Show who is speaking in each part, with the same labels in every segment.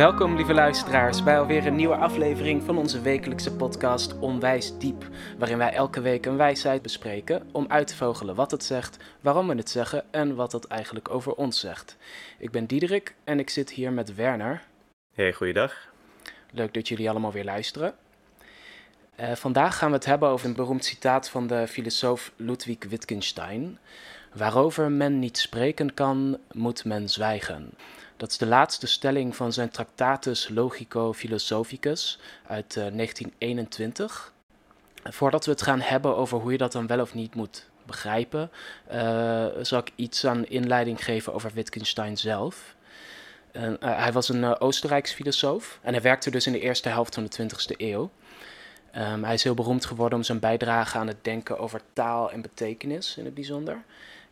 Speaker 1: Welkom, lieve luisteraars, bij alweer een nieuwe aflevering van onze wekelijkse podcast Onwijs Diep, waarin wij elke week een wijsheid bespreken om uit te vogelen wat het zegt, waarom we het zeggen en wat het eigenlijk over ons zegt. Ik ben Diederik en ik zit hier met Werner.
Speaker 2: Hey, goeiedag.
Speaker 1: Leuk dat jullie allemaal weer luisteren. Uh, vandaag gaan we het hebben over een beroemd citaat van de filosoof Ludwig Wittgenstein. Waarover men niet spreken kan, moet men zwijgen. Dat is de laatste stelling van zijn Tractatus Logico Philosophicus uit uh, 1921. Voordat we het gaan hebben over hoe je dat dan wel of niet moet begrijpen, uh, zal ik iets aan inleiding geven over Wittgenstein zelf. Uh, hij was een Oostenrijks filosoof en hij werkte dus in de eerste helft van de 20e eeuw. Um, hij is heel beroemd geworden om zijn bijdrage aan het denken over taal en betekenis in het bijzonder.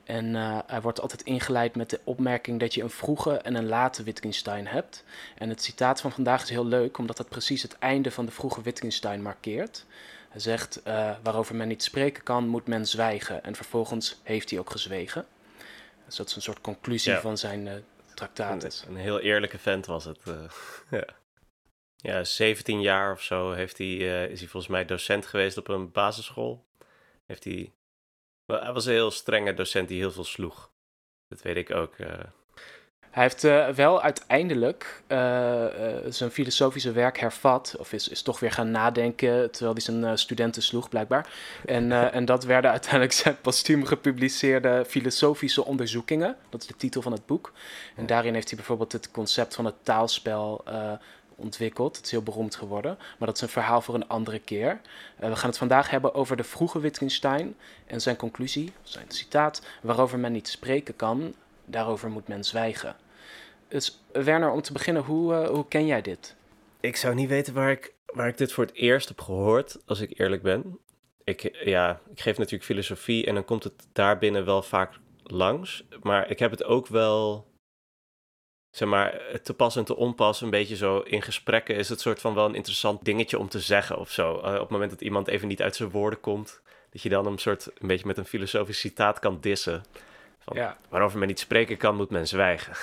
Speaker 1: En uh, hij wordt altijd ingeleid met de opmerking dat je een vroege en een late Wittgenstein hebt. En het citaat van vandaag is heel leuk, omdat dat precies het einde van de vroege Wittgenstein markeert. Hij zegt, uh, waarover men niet spreken kan, moet men zwijgen. En vervolgens heeft hij ook gezwegen. Dus dat is een soort conclusie ja. van zijn uh.
Speaker 2: Een, een, heel eerlijke vent was het. ja. ja, 17 jaar of zo heeft hij, is hij volgens mij docent geweest op een basisschool. Heeft hij hij was een heel strenge docent die heel veel sloeg. Dat weet ik ook. Uh...
Speaker 1: Hij heeft uh, wel uiteindelijk uh, zijn filosofische werk hervat, of is, is toch weer gaan nadenken terwijl hij zijn studenten sloeg, blijkbaar. En, en dat werden uiteindelijk zijn postuum gepubliceerde filosofische onderzoekingen. Dat is de titel van het boek. En daarin heeft hij bijvoorbeeld het concept van het taalspel ontwikkeld. Het is heel beroemd geworden, maar dat is een verhaal voor een andere keer. Uh, we gaan het vandaag hebben over de vroege Wittgenstein en zijn conclusie, zijn citaat, waarover men niet spreken kan, daarover moet men zwijgen. Dus Werner, om te beginnen, hoe, uh, hoe ken jij dit?
Speaker 2: Ik zou niet weten waar ik, waar ik dit voor het eerst heb gehoord, als ik eerlijk ben. Ik, ja, ik geef natuurlijk filosofie en dan komt het daarbinnen wel vaak langs. Maar ik heb het ook wel zeg maar, te pas en te onpas, een beetje zo in gesprekken, is het soort van wel een interessant dingetje om te zeggen of zo. Uh, op het moment dat iemand even niet uit zijn woorden komt, dat je dan een soort, een beetje met een filosofisch citaat kan dissen. Van, ja. Waarover men niet spreken kan, moet men zwijgen.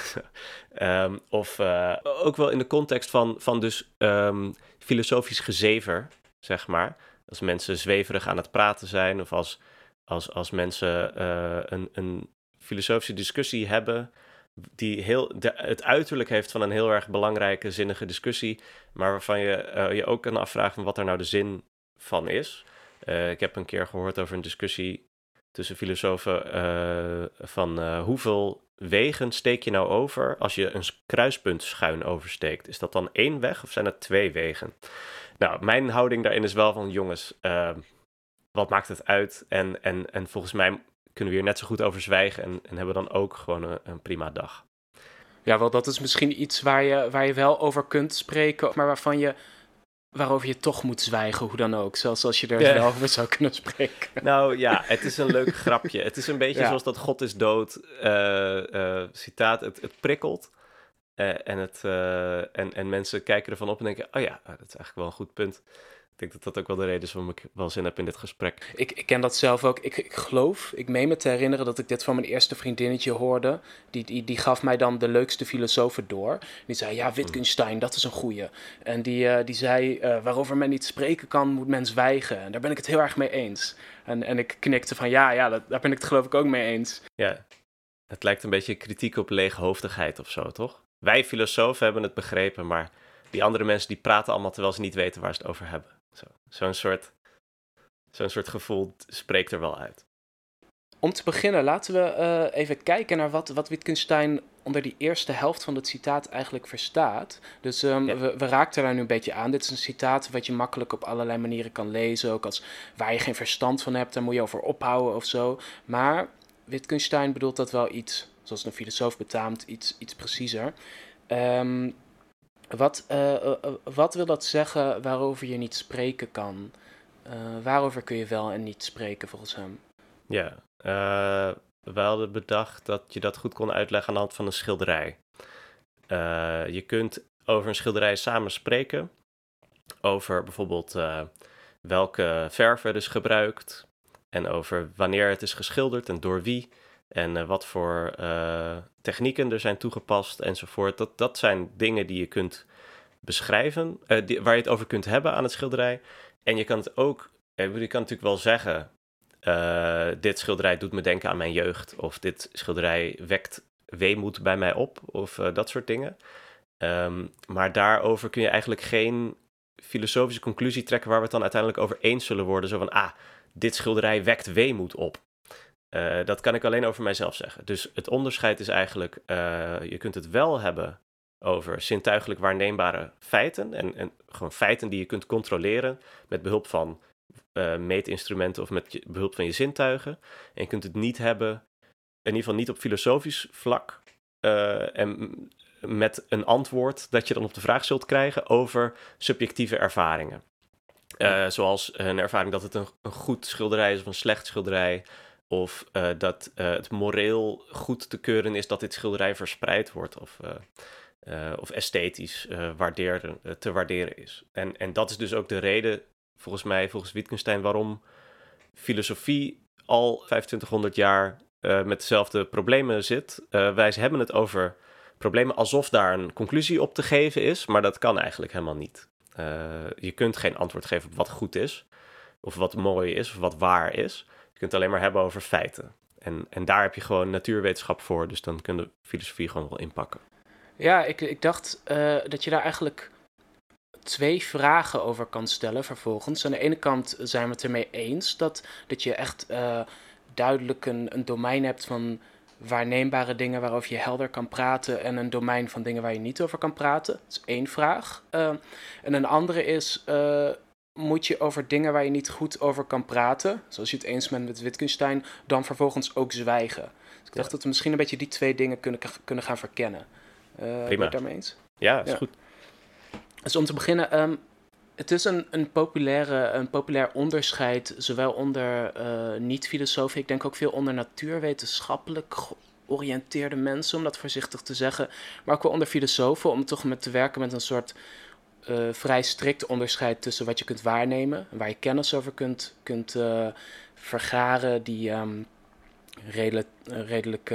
Speaker 2: um, of uh, ook wel in de context van, van dus um, filosofisch gezever, zeg maar. Als mensen zweverig aan het praten zijn, of als, als, als mensen uh, een, een filosofische discussie hebben die heel, de, het uiterlijk heeft van een heel erg belangrijke, zinnige discussie, maar waarvan je uh, je ook kan afvragen wat er nou de zin van is. Uh, ik heb een keer gehoord over een discussie tussen filosofen uh, van hoeveel wegen steek je nou over als je een kruispunt schuin oversteekt? Is dat dan één weg of zijn dat twee wegen? Nou, mijn houding daarin is wel van jongens, wat maakt het uit? En, en, en volgens mij kunnen we hier net zo goed over zwijgen en, en hebben dan ook gewoon een, een, prima dag.
Speaker 1: Ja, wel, dat is misschien iets waar je, waar je wel over kunt spreken, maar waarvan je, waarover je toch moet zwijgen, hoe dan ook. Zelfs als je er wel over zou kunnen spreken.
Speaker 2: Nou ja, het is een leuk grapje. Het is een beetje ja. zoals dat God is dood uh, uh, citaat. Het, het prikkelt. Uh, en, het, en, en mensen kijken ervan op en denken, oh ja, dat is eigenlijk wel een goed punt. Ik denk dat dat ook wel de reden is waarom ik wel zin heb in dit gesprek.
Speaker 1: Ik, ik ken dat zelf ook. Ik, ik geloof, ik meen me te herinneren dat ik dit van mijn eerste vriendinnetje hoorde. Die, die, die gaf mij dan de leukste filosofen door. Die zei, ja, Wittgenstein, dat is een goeie. En die, uh, die zei, uh, waarover men niet spreken kan, moet men zwijgen. En daar ben ik het heel erg mee eens. En, en ik knikte van, ja, ja, dat, daar ben ik het geloof ik ook mee eens.
Speaker 2: Ja, het lijkt een beetje kritiek op leeghoofdigheid of zo, toch? Wij filosofen hebben het begrepen, maar die andere mensen die praten allemaal terwijl ze niet weten waar ze het over hebben. Zo'n zo soort, zo'n soort gevoel spreekt er wel uit.
Speaker 1: Om te beginnen, laten we uh, even kijken naar wat, wat Wittgenstein onder die eerste helft van het citaat eigenlijk verstaat. Dus um, ja. we, we raakten daar nu een beetje aan. Dit is een citaat wat je makkelijk op allerlei manieren kan lezen. Ook als waar je geen verstand van hebt, daar moet je over ophouden of zo. Maar Wittgenstein bedoelt dat wel iets, zoals een filosoof betaamt, iets, iets preciezer. Um, wat, uh, uh, wat wil dat zeggen waarover je niet spreken kan? Waarover kun je wel en niet spreken volgens hem?
Speaker 2: Ja, we hadden bedacht dat je dat goed kon uitleggen aan de hand van een schilderij. je kunt over een schilderij samen spreken. Over bijvoorbeeld welke verf er is gebruikt. En over wanneer het is geschilderd en door wie. En wat voor technieken er zijn toegepast enzovoort. Dat, dat zijn dingen die je kunt beschrijven, die, waar je het over kunt hebben aan het schilderij. En je kan het ook, je kan natuurlijk wel zeggen, dit schilderij doet me denken aan mijn jeugd, of dit schilderij wekt weemoed bij mij op, of dat soort dingen. Ehm, maar daarover kun je eigenlijk geen filosofische conclusie trekken waar we het dan uiteindelijk over eens zullen worden. Zo van, ah, dit schilderij wekt weemoed op. Uh, dat kan ik alleen over mijzelf zeggen. Dus het onderscheid is eigenlijk, uh, je kunt het wel hebben over zintuigelijk waarneembare feiten. En, en gewoon feiten die je kunt controleren met behulp van uh, meetinstrumenten of met behulp van je zintuigen. En je kunt het niet hebben, in ieder geval niet op filosofisch vlak. en met een antwoord dat je dan op de vraag zult krijgen over subjectieve ervaringen. Zoals een ervaring dat het een, goed schilderij is of een slecht schilderij. Of uh, dat uh, het moreel goed te keuren is dat dit schilderij verspreid wordt. Of, of esthetisch waarderen, te waarderen is. En, en dat is dus ook de reden, volgens mij, volgens Wittgenstein, waarom filosofie al 2500 jaar met dezelfde problemen zit. wij hebben het over problemen alsof daar een conclusie op te geven is, maar dat kan eigenlijk helemaal niet. Je kunt geen antwoord geven op wat goed is, of wat mooi is, of wat waar is. Je kunt het alleen maar hebben over feiten. En, en daar heb je gewoon natuurwetenschap voor, dus dan kun je filosofie gewoon wel inpakken.
Speaker 1: Ja, ik, ik dacht uh, dat je daar eigenlijk twee vragen over kan stellen vervolgens. Aan de ene kant zijn we het ermee eens dat, dat je echt uh, duidelijk een, een domein hebt van waarneembare dingen waarover je helder kan praten en een domein van dingen waar je niet over kan praten. Dat is één vraag. Uh, en een andere is, moet je over dingen waar je niet goed over kan praten, zoals je het eens bent met Wittgenstein, dan vervolgens ook zwijgen. Dus ik dacht dat we misschien een beetje die twee dingen kunnen, kunnen gaan verkennen. Uh, Prima. Ben je daarmee eens?
Speaker 2: Ja, is goed.
Speaker 1: Dus om te beginnen, um, het is een, een, populaire, een populair onderscheid, zowel onder uh, niet-filosofen, ik denk ook veel onder natuurwetenschappelijk georiënteerde mensen, om dat voorzichtig te zeggen, maar ook wel onder filosofen, om toch met te werken met een soort uh, vrij strikt onderscheid tussen wat je kunt waarnemen, waar je kennis over kunt, kunt uh, vergaren, die um, redelijk, redelijk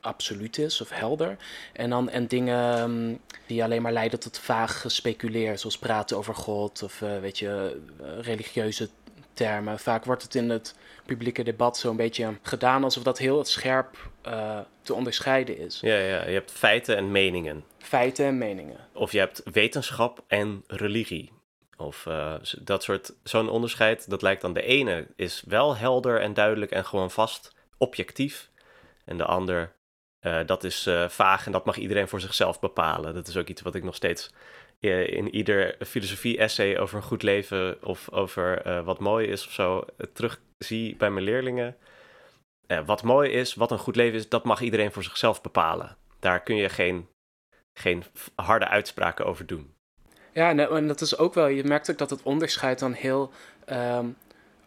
Speaker 1: absoluut is of helder. En, dan, en dingen um, die alleen maar leiden tot vaag gespeculeer, zoals praten over God of weet je, religieuze termen. Vaak wordt het in het publieke debat zo'n beetje gedaan alsof dat heel scherp uh, te onderscheiden is.
Speaker 2: Ja, ja, je hebt feiten en meningen.
Speaker 1: Feiten en meningen.
Speaker 2: Of je hebt wetenschap en religie. Of uh, dat soort, zo'n onderscheid, dat lijkt dan de ene is wel helder en duidelijk en gewoon vast, objectief. En de ander uh, dat is vaag en dat mag iedereen voor zichzelf bepalen. Dat is ook iets wat ik nog steeds in ieder filosofie-essay over een goed leven of over wat mooi is of zo terugzie bij mijn leerlingen. wat mooi is, wat een goed leven is, dat mag iedereen voor zichzelf bepalen. Daar kun je geen, geen harde uitspraken over doen.
Speaker 1: Ja, en, dat is ook wel, je merkt ook dat het onderscheid dan heel, um,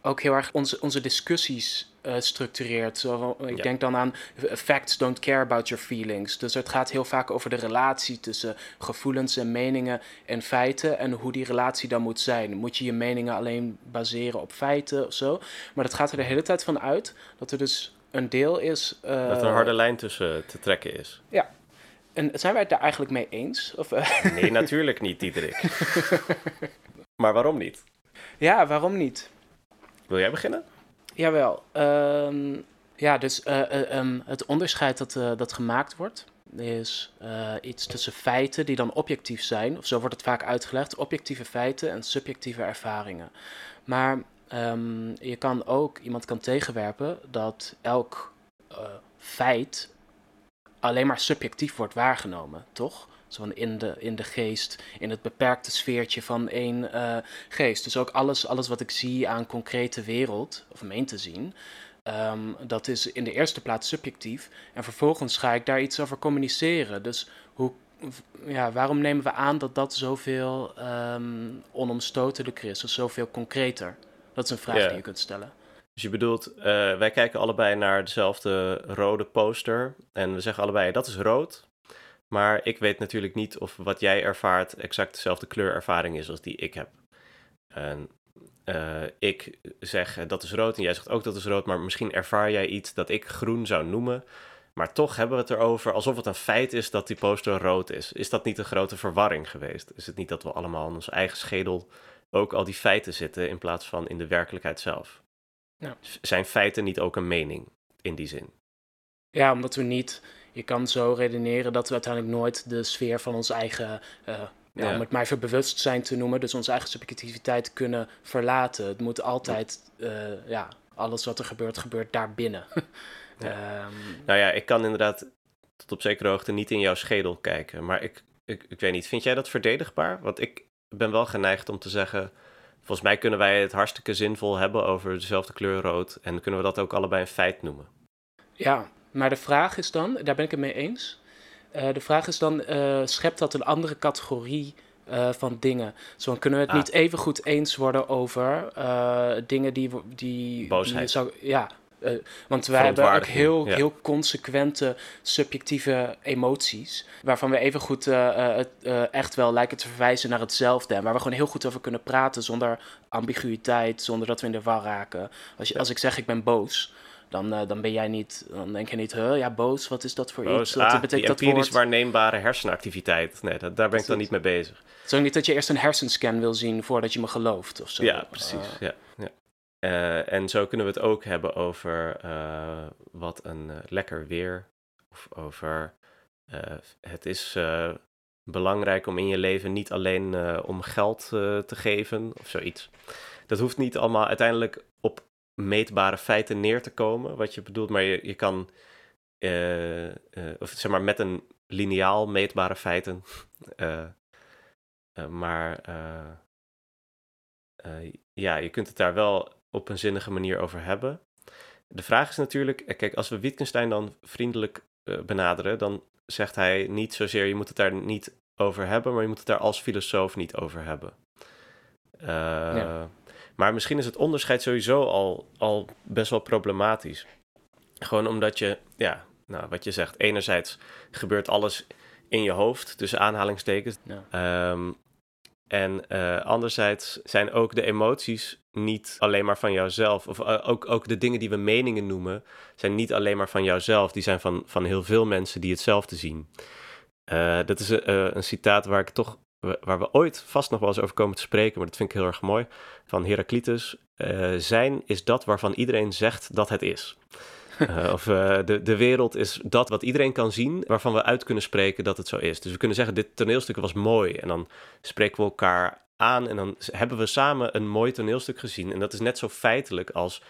Speaker 1: ook heel erg onze, onze discussies uh, structureert. Zo, ik denk dan aan facts don't care about your feelings. Dus het gaat heel vaak over de relatie tussen gevoelens en meningen en feiten en hoe die relatie dan moet zijn. Moet je je meningen alleen baseren op feiten of zo? Maar dat gaat er de hele tijd van uit dat er dus een deel is.
Speaker 2: Uh, dat er een harde lijn tussen te trekken is.
Speaker 1: Ja. En zijn wij het daar eigenlijk mee eens? Of, uh...
Speaker 2: Nee, natuurlijk niet, Diederik. maar waarom niet?
Speaker 1: Ja, waarom niet?
Speaker 2: Wil jij beginnen?
Speaker 1: Jawel. Um, ja, dus uh, um, het onderscheid dat, uh, dat gemaakt wordt is iets tussen feiten die dan objectief zijn, of zo wordt het vaak uitgelegd, objectieve feiten en subjectieve ervaringen. Maar um, je kan ook, iemand kan tegenwerpen dat elk feit alleen maar subjectief wordt waargenomen, toch? Zo in de, in de geest, in het beperkte sfeertje van één uh, geest. Dus ook alles, alles wat ik zie aan concrete wereld, of meen te zien, um, dat is in de eerste plaats subjectief. En vervolgens ga ik daar iets over communiceren. Dus hoe, ja, waarom nemen we aan dat dat zoveel um, onomstotelijker is, of zoveel concreter? Dat is een vraag yeah. die je kunt stellen.
Speaker 2: Dus je bedoelt, uh, wij kijken allebei naar dezelfde rode poster en we zeggen allebei dat is rood, maar ik weet natuurlijk niet of wat jij ervaart exact dezelfde kleurervaring is als die ik heb. En uh, ik zeg dat is rood en jij zegt ook dat is rood, maar misschien ervaar jij iets dat ik groen zou noemen, Maar toch hebben we het erover alsof het een feit is dat die poster rood is. Is dat niet een grote verwarring geweest? Is het niet dat we allemaal in onze eigen schedel ook al die feiten zitten in plaats van in de werkelijkheid zelf? Ja. Zijn feiten niet ook een mening in die zin?
Speaker 1: Ja, omdat we niet. Je kan zo redeneren dat we uiteindelijk nooit de sfeer van ons eigen. Uh, ja, om het maar even bewustzijn te noemen, dus onze eigen subjectiviteit kunnen verlaten. Het moet altijd, uh, ja, alles wat er gebeurt, gebeurt daarbinnen.
Speaker 2: Ja. Um, nou ja, ik kan inderdaad tot op zekere hoogte niet in jouw schedel kijken, maar ik, ik, ik weet niet, vind jij dat verdedigbaar? Want ik ben wel geneigd om te zeggen, volgens mij kunnen wij het hartstikke zinvol hebben over dezelfde kleur rood en kunnen we dat ook allebei een feit noemen.
Speaker 1: Ja, maar de vraag is dan, daar ben ik het mee eens. Uh, de vraag is dan, uh, schept dat een andere categorie uh, van dingen? Zo kunnen we het ah. niet even goed eens worden over dingen die... die
Speaker 2: Boosheid.
Speaker 1: Die zou, ja, want wij hebben ook heel, heel consequente subjectieve emoties. Waarvan we even goed echt wel lijken te verwijzen naar hetzelfde. En waar we gewoon heel goed over kunnen praten zonder ambiguïteit, zonder dat we in de war raken. Als, je, als ik zeg ik ben boos, dan, uh, dan ben jij niet, dan denk je niet, huh, ja, boos, wat is dat voor iets?
Speaker 2: Dat ah, betekent die empirisch waarneembare hersenactiviteit. Nee, dat, daar ben ik dan niet mee bezig.
Speaker 1: Het is ook niet dat je eerst een hersenscan wil zien voordat je me gelooft of zo.
Speaker 2: Ja, precies. Uh. Ja, ja. Uh, en zo kunnen we het ook hebben over wat een lekker weer, of over het is belangrijk om in je leven niet alleen om geld te geven of zoiets. Dat hoeft niet allemaal uiteindelijk op meetbare feiten neer te komen, wat je bedoelt, maar je, je kan, uh, uh, of zeg maar met een lineaal meetbare feiten, uh, maar ja, je kunt het daar wel op een zinnige manier over hebben. De vraag is natuurlijk, kijk, als we Wittgenstein dan vriendelijk benaderen, dan zegt hij niet zozeer je moet het daar niet over hebben, maar je moet het daar als filosoof niet over hebben. Ja. Maar misschien is het onderscheid sowieso al, al best wel problematisch. Gewoon omdat je, ja, nou, wat je zegt, enerzijds gebeurt alles in je hoofd, tussen aanhalingstekens. Ehm, en uh, anderzijds zijn ook de emoties niet alleen maar van jouzelf. Of uh, ook, ook de dingen die we meningen noemen, zijn niet alleen maar van jouzelf. Die zijn van, van heel veel mensen die hetzelfde zien. Uh, dat is een citaat waar ik toch waar we ooit vast nog wel eens over komen te spreken, maar dat vind ik heel erg mooi, van Heraclitus. Uh, zijn is dat waarvan iedereen zegt dat het is. Uh, of uh, de, de wereld is dat wat iedereen kan zien, waarvan we uit kunnen spreken dat het zo is. Dus we kunnen zeggen, dit toneelstuk was mooi. En dan spreken we elkaar aan en dan hebben we samen een mooi toneelstuk gezien. En dat is net zo feitelijk als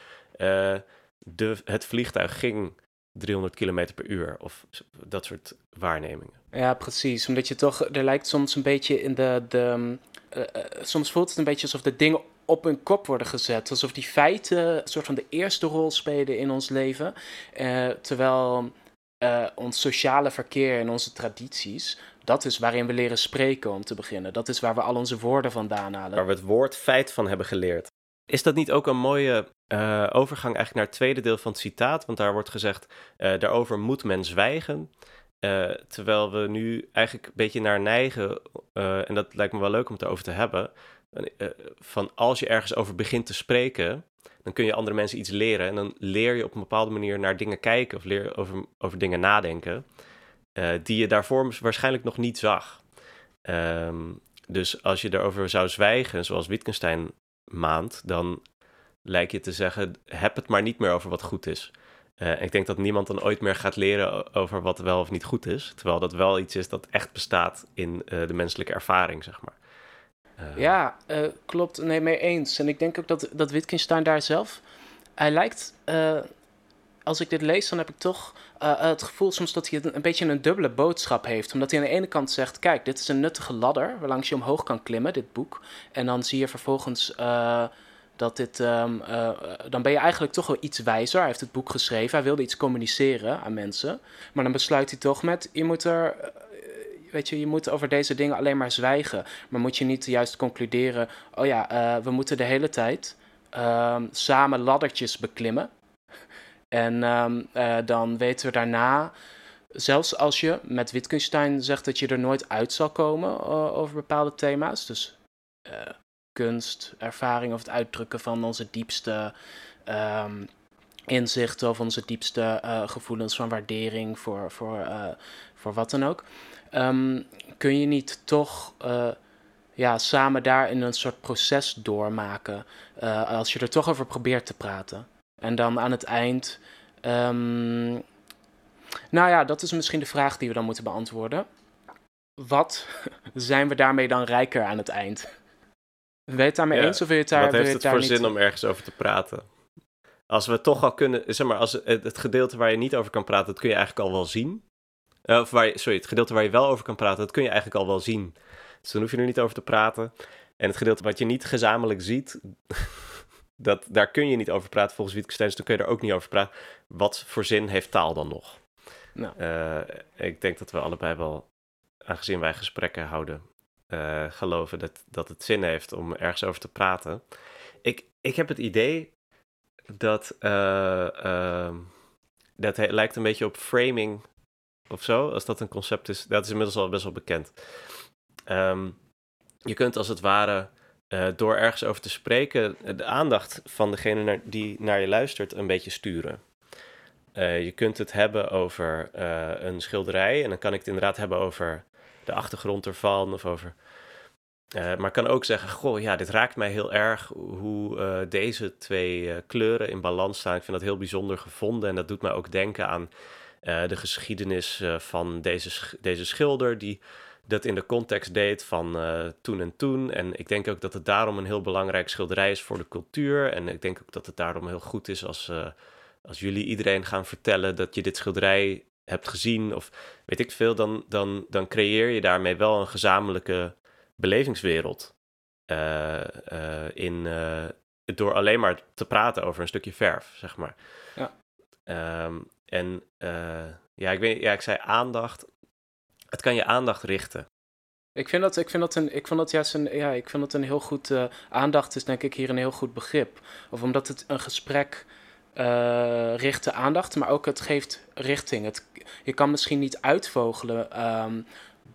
Speaker 2: de, het vliegtuig ging 300 km per uur of dat soort waarnemingen.
Speaker 1: Ja, precies. Omdat je toch, er lijkt soms een beetje in de. de uh, soms voelt het een beetje alsof de dingen op hun kop worden gezet. Alsof die feiten een soort van de eerste rol spelen in ons leven. Uh, terwijl ons sociale verkeer en onze tradities. Dat is waarin we leren spreken om te beginnen. Dat is waar we al onze woorden vandaan halen.
Speaker 2: Waar we het woord feit van hebben geleerd. Is dat niet ook een mooie uh, overgang eigenlijk naar het tweede deel van het citaat? Want daar wordt gezegd, uh, daarover moet men zwijgen. Uh, terwijl we nu eigenlijk een beetje naar neigen, en dat lijkt me wel leuk om het erover te hebben, van als je ergens over begint te spreken, dan kun je andere mensen iets leren. En dan leer je op een bepaalde manier naar dingen kijken of leer over, over dingen nadenken, die je daarvoor waarschijnlijk nog niet zag. Um, dus als je daarover zou zwijgen, zoals Wittgenstein maand, dan lijkt je te zeggen: heb het maar niet meer over wat goed is. Uh, ik denk dat niemand dan ooit meer gaat leren over wat wel of niet goed is. Terwijl dat wel iets is dat echt bestaat in uh, de menselijke ervaring, zeg maar.
Speaker 1: Uh... Ja, klopt. Nee, mee eens. En ik denk ook dat, dat Wittgenstein daar zelf. Hij lijkt. als ik dit lees, dan heb ik toch het gevoel soms dat hij een beetje een dubbele boodschap heeft. Omdat hij aan de ene kant zegt: Kijk, dit is een nuttige ladder waarlangs je omhoog kan klimmen, dit boek. En dan zie je vervolgens dat dit, um, uh, dan ben je eigenlijk toch wel iets wijzer. Hij heeft het boek geschreven, hij wilde iets communiceren aan mensen. Maar dan besluit hij toch met, je moet er, uh, weet je, je moet over deze dingen alleen maar zwijgen. Maar moet je niet juist concluderen, oh ja, uh, we moeten de hele tijd um, samen laddertjes beklimmen. En um, dan weten we daarna, zelfs als je met Wittgenstein zegt dat je er nooit uit zal komen over bepaalde thema's, dus kunst, ervaring of het uitdrukken van onze diepste um, inzichten of onze diepste gevoelens van waardering voor, voor, voor wat dan ook. Ehm, kun je niet toch ja, samen daar in een soort proces doormaken. als je er toch over probeert te praten. En dan aan het eind. Um, nou ja, dat is misschien de vraag die we dan moeten beantwoorden. Wat zijn we daarmee dan rijker aan het eind? Weet je het daarmee eens of wil je het daar
Speaker 2: Wat heeft het voor zin om ergens over te praten? Als we toch al kunnen, zeg maar, als het, het, gedeelte waar je niet over kan praten, dat kun je eigenlijk al wel zien. Uh, of waar je, sorry, het gedeelte waar je wel over kan praten, dat kun je eigenlijk al wel zien. Dus dan hoef je er niet over te praten. En het gedeelte wat je niet gezamenlijk ziet, dat, daar kun je niet over praten volgens Wittgenstein, dus dan kun je er ook niet over praten. Wat voor zin heeft taal dan nog? Nou. Uh, ik denk dat we allebei wel, aangezien wij gesprekken houden, uh, geloven dat, dat het zin heeft om ergens over te praten. Ik, ik heb het idee dat uh, dat lijkt een beetje op framing of zo, als dat een concept is. Dat is inmiddels al best wel bekend. Um, je kunt als het ware door ergens over te spreken de aandacht van degene die naar je luistert een beetje sturen. Je kunt het hebben over een schilderij en dan kan ik het inderdaad hebben over de achtergrond ervan of over. Uh, maar kan ook zeggen, goh, ja, dit raakt mij heel erg hoe deze twee kleuren in balans staan. Ik vind dat heel bijzonder gevonden en dat doet mij ook denken aan de geschiedenis van deze, deze schilder die dat in de context deed van toen en toen. En ik denk ook dat het daarom een heel belangrijk schilderij is voor de cultuur. En ik denk ook dat het daarom heel goed is als als jullie iedereen gaan vertellen dat je dit schilderij hebt gezien of weet ik veel, dan, dan, dan creëer je daarmee wel een gezamenlijke belevingswereld. Uh, uh, in, uh, door alleen maar te praten over een stukje verf, zeg maar. Ja. Um, en ja, ik weet, ja, ik zei aandacht. Het kan je aandacht richten.
Speaker 1: Ik vind dat, ik vind dat, een, ik vind dat juist een, ja, ik vind dat een heel goed, aandacht is denk ik hier een heel goed begrip. Of omdat het een gesprek uh, richt de aandacht, maar ook het geeft richting. Het, je kan misschien niet uitvogelen um,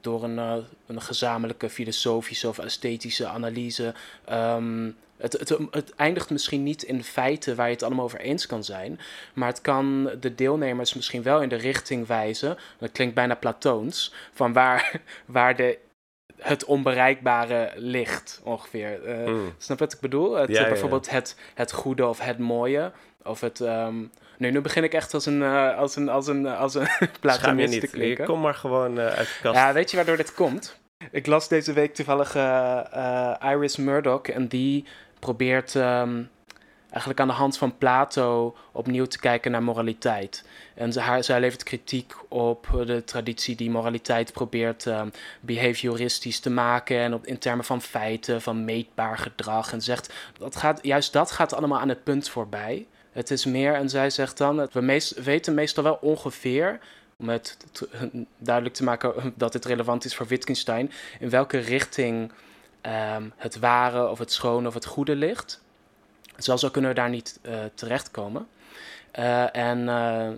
Speaker 1: door een, uh, een gezamenlijke filosofische of esthetische analyse. Um, het, het, het, eindigt misschien niet in feiten waar je het allemaal over eens kan zijn, maar het kan de deelnemers misschien wel in de richting wijzen. Dat klinkt bijna platoons, van waar, waar de het onbereikbare ligt, ongeveer. Uh, mm. Snap wat ik bedoel? Het, ja, bijvoorbeeld Het, het goede of het mooie. Of het... Um, nee, nu begin ik echt als een, uh, als een, als een, als een platonist te klinken.
Speaker 2: Kom maar gewoon uh, uit de kast.
Speaker 1: Ja, weet je waardoor dit komt? Ik las deze week toevallig Iris Murdoch en die probeert... Um, eigenlijk aan de hand van Plato opnieuw te kijken naar moraliteit. En haar, zij levert kritiek op de traditie die moraliteit probeert um, behavioristisch te maken en op, in termen van feiten, van meetbaar gedrag. En zegt, dat gaat, juist dat gaat allemaal aan het punt voorbij. Het is meer, en zij zegt dan, we meest, weten meestal wel ongeveer, om het duidelijk te maken dat het relevant is voor Wittgenstein, in welke richting um, het ware of het schone of het goede ligt. Zelfs zo kunnen we daar niet uh, terechtkomen. Uh, en uh,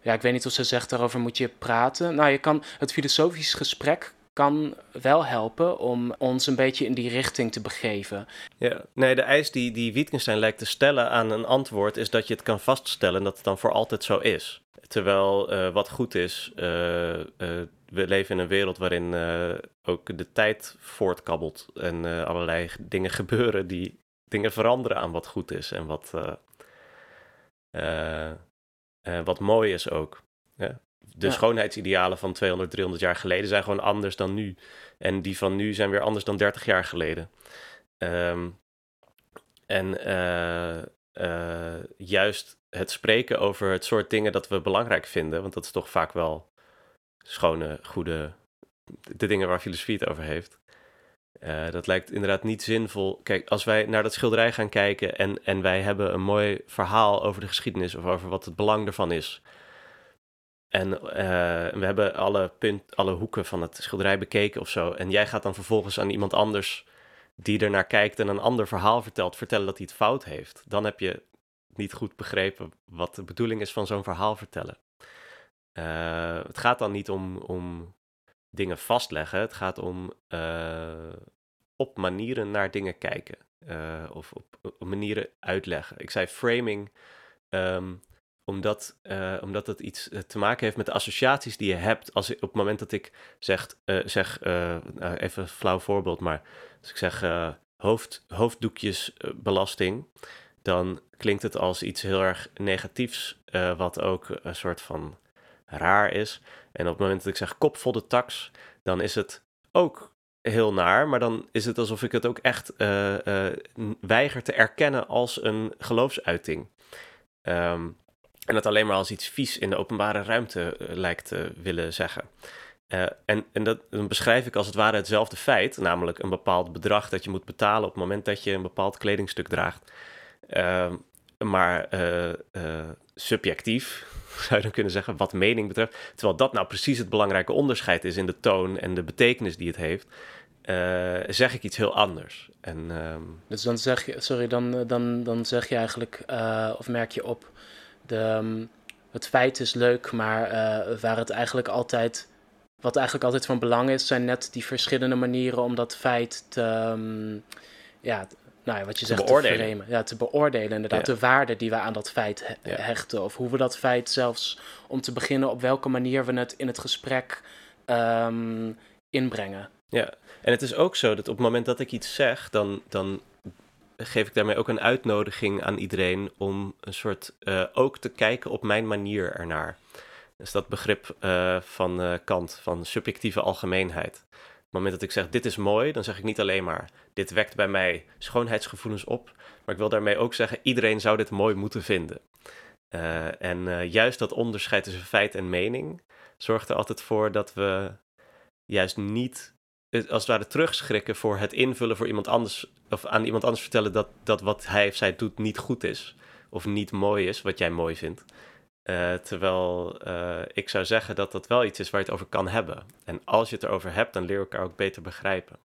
Speaker 1: ja, ik weet niet of ze zegt daarover moet je praten. Nou, je kan het filosofisch gesprek kan wel helpen om ons een beetje in die richting te begeven.
Speaker 2: Ja, nee, de eis die, die Wittgenstein lijkt te stellen aan een antwoord is dat je het kan vaststellen en dat het dan voor altijd zo is. Terwijl uh, wat goed is, uh, uh, we leven in een wereld waarin ook de tijd voortkabbelt en allerlei dingen gebeuren die dingen veranderen aan wat goed is en wat, wat mooi is ook. Ja? De schoonheidsidealen van 200, 300 jaar geleden zijn gewoon anders dan nu. En die van nu zijn weer anders dan 30 jaar geleden. Um, en uh, uh, juist het spreken over het soort dingen dat we belangrijk vinden, want dat is toch vaak wel schone, goede, de dingen waar filosofie het over heeft. Uh, dat lijkt inderdaad niet zinvol. Kijk, als wij naar dat schilderij gaan kijken en, en wij hebben een mooi verhaal over de geschiedenis of over wat het belang ervan is, en uh, we hebben alle, punt, alle hoeken van het schilderij bekeken of zo. En jij gaat dan vervolgens aan iemand anders die er naar kijkt en een ander verhaal vertelt, vertellen dat hij het fout heeft. Dan heb je niet goed begrepen wat de bedoeling is van zo'n verhaal vertellen. Uh, het gaat dan niet om, om dingen vastleggen. Het gaat om uh, op manieren naar dingen kijken. of op, op, manieren uitleggen. Ik zei framing. Um, omdat, uh, omdat het iets te maken heeft met de associaties die je hebt. Als ik, op het moment dat ik zeg, zeg nou, even een flauw voorbeeld, maar als ik zeg hoofd, hoofddoekjesbelasting, dan klinkt het als iets heel erg negatiefs, wat ook een soort van raar is. En op het moment dat ik zeg kopvolle tax, dan is het ook heel naar, maar dan is het alsof ik het ook echt weiger te erkennen als een geloofsuiting. Ehm, en het alleen maar als iets vies in de openbare ruimte uh, lijkt te willen zeggen. en en dat, dan beschrijf ik als het ware hetzelfde feit, namelijk een bepaald bedrag dat je moet betalen op het moment dat je een bepaald kledingstuk draagt. Ehm, maar subjectief, zou je dan kunnen zeggen, wat mening betreft. Terwijl dat nou precies het belangrijke onderscheid is in de toon en de betekenis die het heeft. Zeg ik iets heel anders. En, um...
Speaker 1: Dus dan zeg je, sorry, dan, eh, dan, dan zeg je eigenlijk, of merk je op, de, um, het feit is leuk, maar uh, waar het eigenlijk altijd, wat eigenlijk altijd van belang is, zijn net die verschillende manieren om dat feit te, um, ja, nou ja, wat je zegt,
Speaker 2: beoordelen.
Speaker 1: te framen. Ja, te beoordelen inderdaad.
Speaker 2: Ja.
Speaker 1: De waarde die we aan dat feit he
Speaker 2: Ja.
Speaker 1: hechten. Of hoe we dat feit zelfs, om te beginnen, op welke manier we het in het gesprek ehm, inbrengen.
Speaker 2: Ja, en het is ook zo dat op het moment dat ik iets zeg, dan, dan geef ik daarmee ook een uitnodiging aan iedereen om een soort eh, ook te kijken op mijn manier ernaar. Dus dat begrip eh, van eh, Kant, van subjectieve algemeenheid. Op het moment dat ik zeg dit is mooi, dan zeg ik niet alleen maar dit wekt bij mij schoonheidsgevoelens op, maar ik wil daarmee ook zeggen iedereen zou dit mooi moeten vinden. En juist dat onderscheid tussen feit en mening zorgt er altijd voor dat we juist niet als het ware terugschrikken voor het invullen voor iemand anders of aan iemand anders vertellen dat, dat wat hij of zij doet niet goed is of niet mooi is, wat jij mooi vindt. Uh, terwijl ik zou zeggen dat dat wel iets is waar je het over kan hebben. En als je het erover hebt, dan leer je elkaar ook beter begrijpen.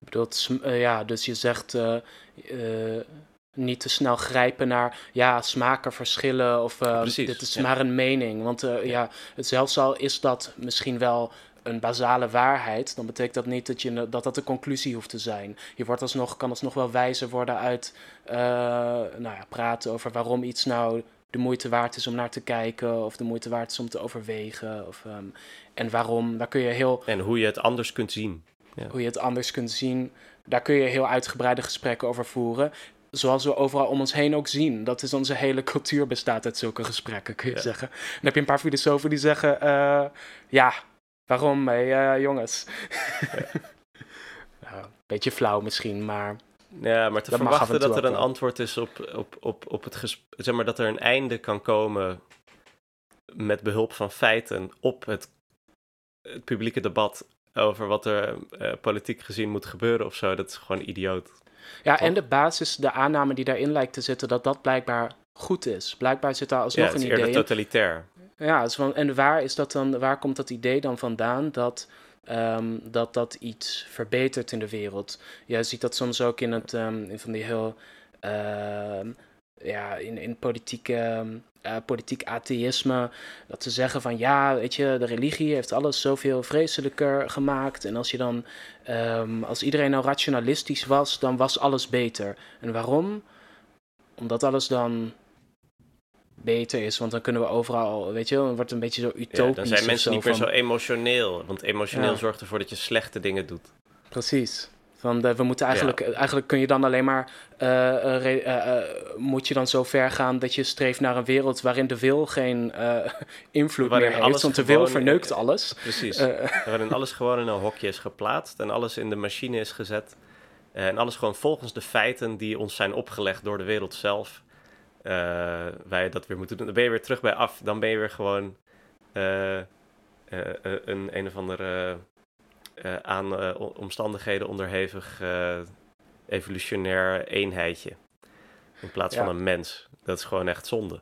Speaker 1: Ik bedoel, uh, ja, dus je zegt niet te snel grijpen naar, ja, smaken verschillen of
Speaker 2: Precies,
Speaker 1: dit is
Speaker 2: ja.
Speaker 1: maar een mening. Want ja. ja, het zelfs al is dat misschien wel een basale waarheid, dan betekent dat niet dat je, dat, dat de conclusie hoeft te zijn. Je wordt alsnog, kan alsnog wel wijzer worden uit nou ja, praten over waarom iets nou de moeite waard is om naar te kijken of de moeite waard is om te overwegen. Of, um, en waarom, daar kun je heel...
Speaker 2: En hoe je het anders kunt zien.
Speaker 1: Ja. Hoe je het anders kunt zien, daar kun je heel uitgebreide gesprekken over voeren. Zoals we overal om ons heen ook zien. Dat is onze hele cultuur bestaat uit zulke gesprekken, kun je ja. zeggen. Dan heb je een paar filosofen die zeggen, uh, ja, waarom, uh, jongens? Ja. beetje flauw misschien, maar...
Speaker 2: Ja, maar te
Speaker 1: dat
Speaker 2: verwachten dat er een antwoord is op, op, op, op het gesprek, zeg maar dat er een einde kan komen met behulp van feiten op het, het publieke debat over wat er uh, politiek gezien moet gebeuren of zo, dat is gewoon idioot.
Speaker 1: Ja, Toch? en de basis, de aanname die daarin lijkt te zitten, dat dat blijkbaar goed is. Blijkbaar zit daar alsnog
Speaker 2: ja,
Speaker 1: een
Speaker 2: is
Speaker 1: idee.
Speaker 2: totalitair.
Speaker 1: Ja, en waar is dat dan, waar komt dat idee dan vandaan dat um, dat dat iets verbetert in de wereld? Je ziet dat soms ook in het, in van die heel, uh, ja, in, in politieke uh, politiek atheïsme. Dat ze zeggen van ja, weet je, de religie heeft alles zoveel vreselijker gemaakt. En als je dan, als iedereen nou rationalistisch was, dan was alles beter. En waarom? Omdat alles dan beter is, want dan kunnen we overal, weet je, dan wordt het een beetje zo utopisch.
Speaker 2: Ja, dan zijn mensen niet meer
Speaker 1: van,
Speaker 2: zo emotioneel, want emotioneel
Speaker 1: Ja.
Speaker 2: zorgt ervoor dat je slechte dingen doet.
Speaker 1: Precies. Van de, we moeten eigenlijk, eigenlijk kun je dan alleen maar, uh, re, moet je dan zo ver gaan dat je streeft naar een wereld waarin de wil geen invloed
Speaker 2: Waarin
Speaker 1: meer heeft, want de wil verneukt alles.
Speaker 2: Precies. Waarin alles gewoon in een hokje is geplaatst en alles in de machine is gezet. En alles gewoon volgens de feiten die ons zijn opgelegd door de wereld zelf. Uh, wij dat weer moeten doen. Dan ben je weer terug bij af. Dan ben je weer gewoon uh, uh, een een of andere aan omstandigheden onderhevig evolutionair eenheidje. In plaats
Speaker 1: Ja.
Speaker 2: van een mens. Dat is gewoon echt zonde.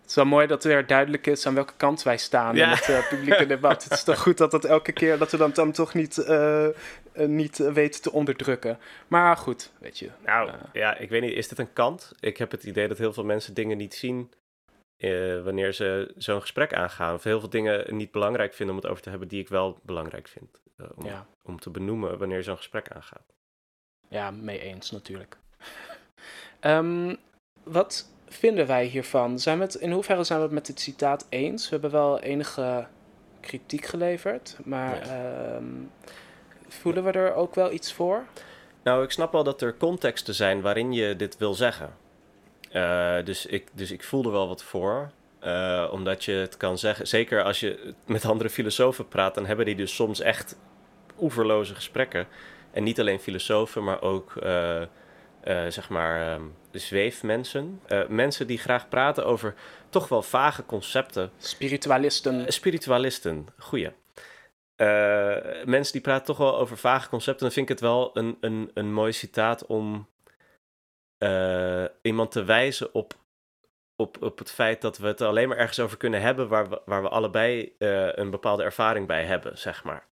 Speaker 1: Het is wel mooi dat weer duidelijk is aan welke kant wij staan
Speaker 2: Ja.
Speaker 1: in het uh, publieke debat. het is toch goed dat dat elke keer, dat we dan, dan toch niet, uh, niet weten te onderdrukken. Maar goed, weet je.
Speaker 2: Nou, ja, ik weet niet, is dit een kant? Ik heb het idee dat heel veel mensen dingen niet zien eh, wanneer ze zo'n gesprek aangaan. Of heel veel dingen niet belangrijk vinden om het over te hebben die ik wel belangrijk vind. eh, om,
Speaker 1: Ja.
Speaker 2: om te benoemen wanneer zo'n gesprek aangaat.
Speaker 1: Ja, mee eens natuurlijk. um, wat vinden wij hiervan? Zijn we het, in hoeverre zijn we het met dit citaat eens? We hebben wel enige kritiek geleverd, maar ehm, voelen we er ook wel iets voor?
Speaker 2: Nou, ik snap wel dat er contexten zijn waarin je dit wil zeggen. Uh, dus, ik, dus ik voel er wel wat voor. Uh, omdat je het kan zeggen, zeker als je met andere filosofen praat, dan hebben die dus soms echt oeverloze gesprekken. En niet alleen filosofen, maar ook uh, zeg maar um, zweefmensen. mensen die graag praten over toch wel vage concepten.
Speaker 1: Spiritualisten.
Speaker 2: spiritualisten, goeie. Mensen die praten toch wel over vage concepten. Dan vind ik het wel een, een, een mooi citaat om iemand te wijzen op op, op het feit dat we het alleen maar ergens over kunnen hebben waar we, waar we allebei uh, een bepaalde ervaring bij hebben, zeg maar.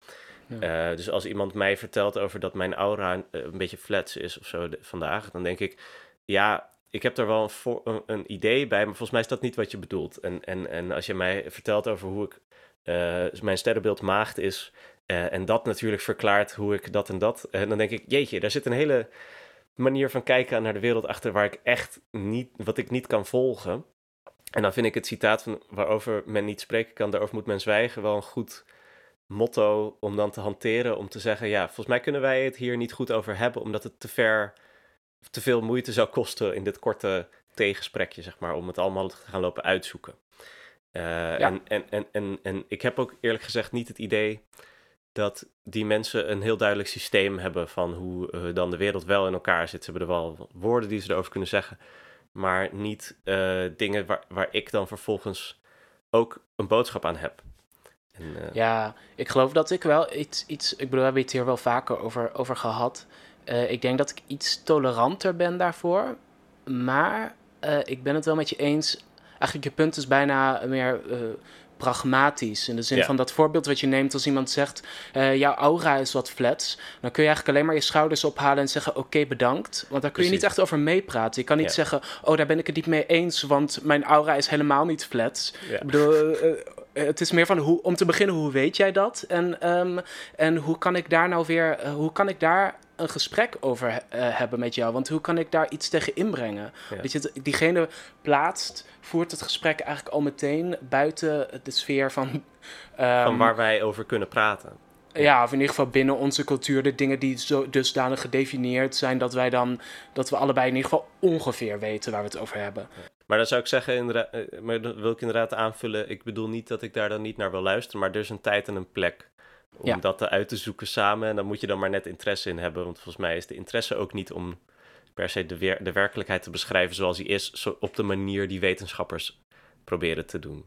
Speaker 2: Ja. Dus als iemand mij vertelt over dat mijn aura een, beetje flats is of zo de, vandaag, dan denk ik, ja, ik heb er wel een, voor, een, een, idee bij, maar volgens mij is dat niet wat je bedoelt. En, en, en als je mij vertelt over hoe ik mijn sterrenbeeld maagd is, en dat natuurlijk verklaart hoe ik dat en dat, dan denk ik, jeetje, daar zit een hele manier van kijken naar de wereld achter waar ik echt niet, wat ik niet kan volgen. En dan vind ik het citaat van waarover men niet spreken kan, daarover moet men zwijgen, wel een goed motto om dan te hanteren. Om te zeggen, ja, volgens mij kunnen wij het hier niet goed over hebben, omdat het te ver, te veel moeite zou kosten in dit korte tegensprekje, zeg maar, om het allemaal te gaan lopen uitzoeken. Uh, en, en, en, en, en ik heb ook eerlijk gezegd niet het idee dat die mensen een heel duidelijk systeem hebben van hoe uh, dan de wereld wel in elkaar zit. Ze hebben er wel woorden die ze erover kunnen zeggen, maar niet uh, dingen waar, waar ik dan vervolgens ook een boodschap aan heb.
Speaker 1: En, uh... Ja, ik geloof dat ik wel iets, iets ik bedoel, we hebben het hier wel vaker over, over gehad. ik denk dat ik iets toleranter ben daarvoor, maar ik ben het wel met je eens. Eigenlijk je punt is bijna meer pragmatisch. In de zin van dat voorbeeld wat je neemt als iemand zegt: uh, jouw aura is wat flats. Dan kun je eigenlijk alleen maar je schouders ophalen en zeggen: Oké, bedankt. Want daar kun je niet echt over meepraten. Je kan niet zeggen: Oh, daar ben ik het niet mee eens, want mijn aura is helemaal niet flats. Ik bedoel. Uh, het is meer van hoe, om te beginnen, hoe weet jij dat? En, um, en hoe kan ik daar nou weer, hoe kan ik daar een gesprek over uh, hebben met jou? Want hoe kan ik daar iets tegen inbrengen? Ja. Dat je diegene plaatst, voert het gesprek eigenlijk al meteen buiten de sfeer van. Um,
Speaker 2: van waar wij over kunnen praten.
Speaker 1: Ja, of in ieder geval binnen onze cultuur de dingen die zo dusdanig gedefinieerd zijn dat wij dan dat we allebei in ieder geval ongeveer weten waar we het over hebben.
Speaker 2: Maar dan zou ik zeggen, eh, maar dan wil ik inderdaad aanvullen. Ik bedoel niet dat ik daar dan niet naar wil luisteren, maar er is een tijd en een plek om ja. dat uit te zoeken samen. En dan moet je dan maar net interesse in hebben. Want volgens mij is de interesse ook niet om per se de, weer, de werkelijkheid te beschrijven zoals die is, zo op de manier die wetenschappers proberen te doen.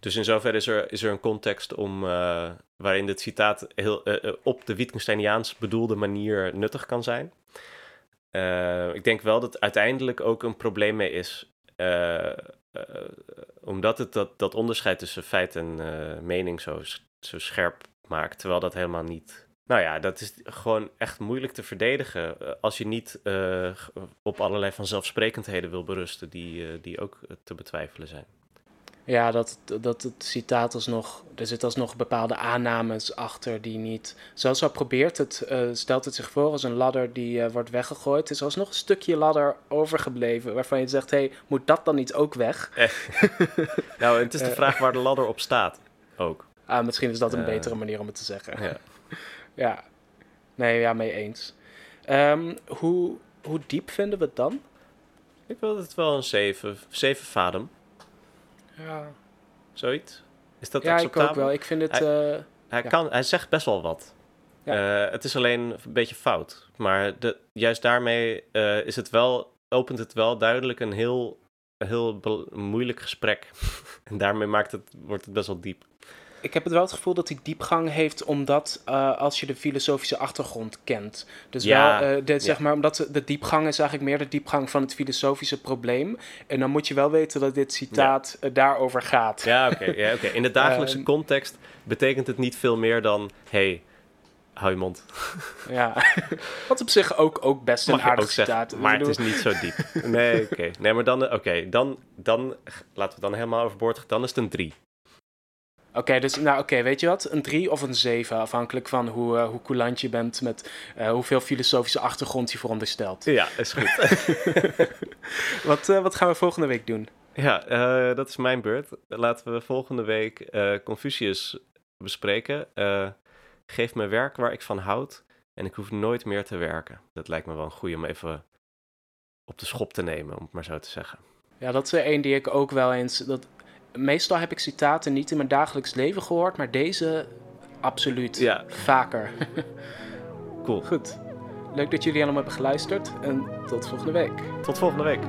Speaker 2: Dus in zoverre is er, is er een context om, uh, waarin dit citaat heel, uh, op de Wittgensteiniaans bedoelde manier nuttig kan zijn. Uh, ik denk wel dat uiteindelijk ook een probleem mee is. omdat het dat, dat onderscheid tussen feit en mening zo, zo scherp maakt. Terwijl dat helemaal niet. Nou ja, dat is gewoon echt moeilijk te verdedigen. Eh, als je niet uh, op allerlei vanzelfsprekendheden wil berusten, die, uh, die ook te betwijfelen zijn.
Speaker 1: Ja, dat, dat het citaat alsnog. Er zitten alsnog bepaalde aannames achter die niet. Zoals al probeert het, uh, stelt het zich voor als een ladder die wordt weggegooid. Er is alsnog een stukje ladder overgebleven. Waarvan je zegt: hé, hey, moet dat dan niet ook weg?
Speaker 2: nou, het is de vraag waar de ladder op staat. Ook.
Speaker 1: Ah, misschien is dat een betere manier om het te zeggen. Ja. ja. Nee, ja, mee eens. Um, hoe, hoe diep vinden we het dan?
Speaker 2: Ik wil het wel een 7, 7 vadem.
Speaker 1: Ja.
Speaker 2: Zoiets? Is dat
Speaker 1: ja, ik ook wel. Ik vind het...
Speaker 2: Hij,
Speaker 1: uh,
Speaker 2: hij, kan, hij zegt best wel wat. Ja. Uh, het is alleen een beetje fout. Maar de, juist daarmee uh, is het wel, opent het wel duidelijk een heel, een heel moeilijk gesprek. en daarmee maakt het, wordt het best wel diep
Speaker 1: ik heb het wel het gevoel dat hij diepgang heeft, omdat uh, als je de filosofische achtergrond kent. Dus ja, wel, uh, de, zeg maar, omdat de diepgang is eigenlijk meer de diepgang van het filosofische probleem. En dan moet je wel weten dat dit citaat ja. uh, daarover gaat.
Speaker 2: Ja, oké. Okay. In de dagelijkse ehm, context betekent het niet veel meer dan: hey, hou je mond.
Speaker 1: Ja, wat op zich ook, ook best een aardig citaat.
Speaker 2: Maar het is niet zo diep. Nee, oké. Okay. Nee, maar dan, oké, dan, dan laten we dan helemaal overboord. Dan is het een 3.
Speaker 1: Oké, dus nou oké, weet je wat? Een 3 of een 7, afhankelijk van hoe, uh, hoe coulant je bent met uh, hoeveel filosofische achtergrond je veronderstelt.
Speaker 2: Ja, is goed.
Speaker 1: wat, uh, wat gaan we volgende week doen?
Speaker 2: Ja, dat is mijn beurt. Laten we volgende week Confucius bespreken. geef me werk waar ik van houd en ik hoef nooit meer te werken. Dat lijkt me wel een goede om even op de schop te nemen, om het maar zo te zeggen.
Speaker 1: Ja, dat is een die ik ook wel eens. Dat, meestal heb ik citaten niet in mijn dagelijks leven gehoord, maar deze absoluut
Speaker 2: ja.
Speaker 1: vaker.
Speaker 2: cool.
Speaker 1: Goed. Leuk dat jullie allemaal hebben geluisterd en tot volgende week.
Speaker 2: Tot volgende week.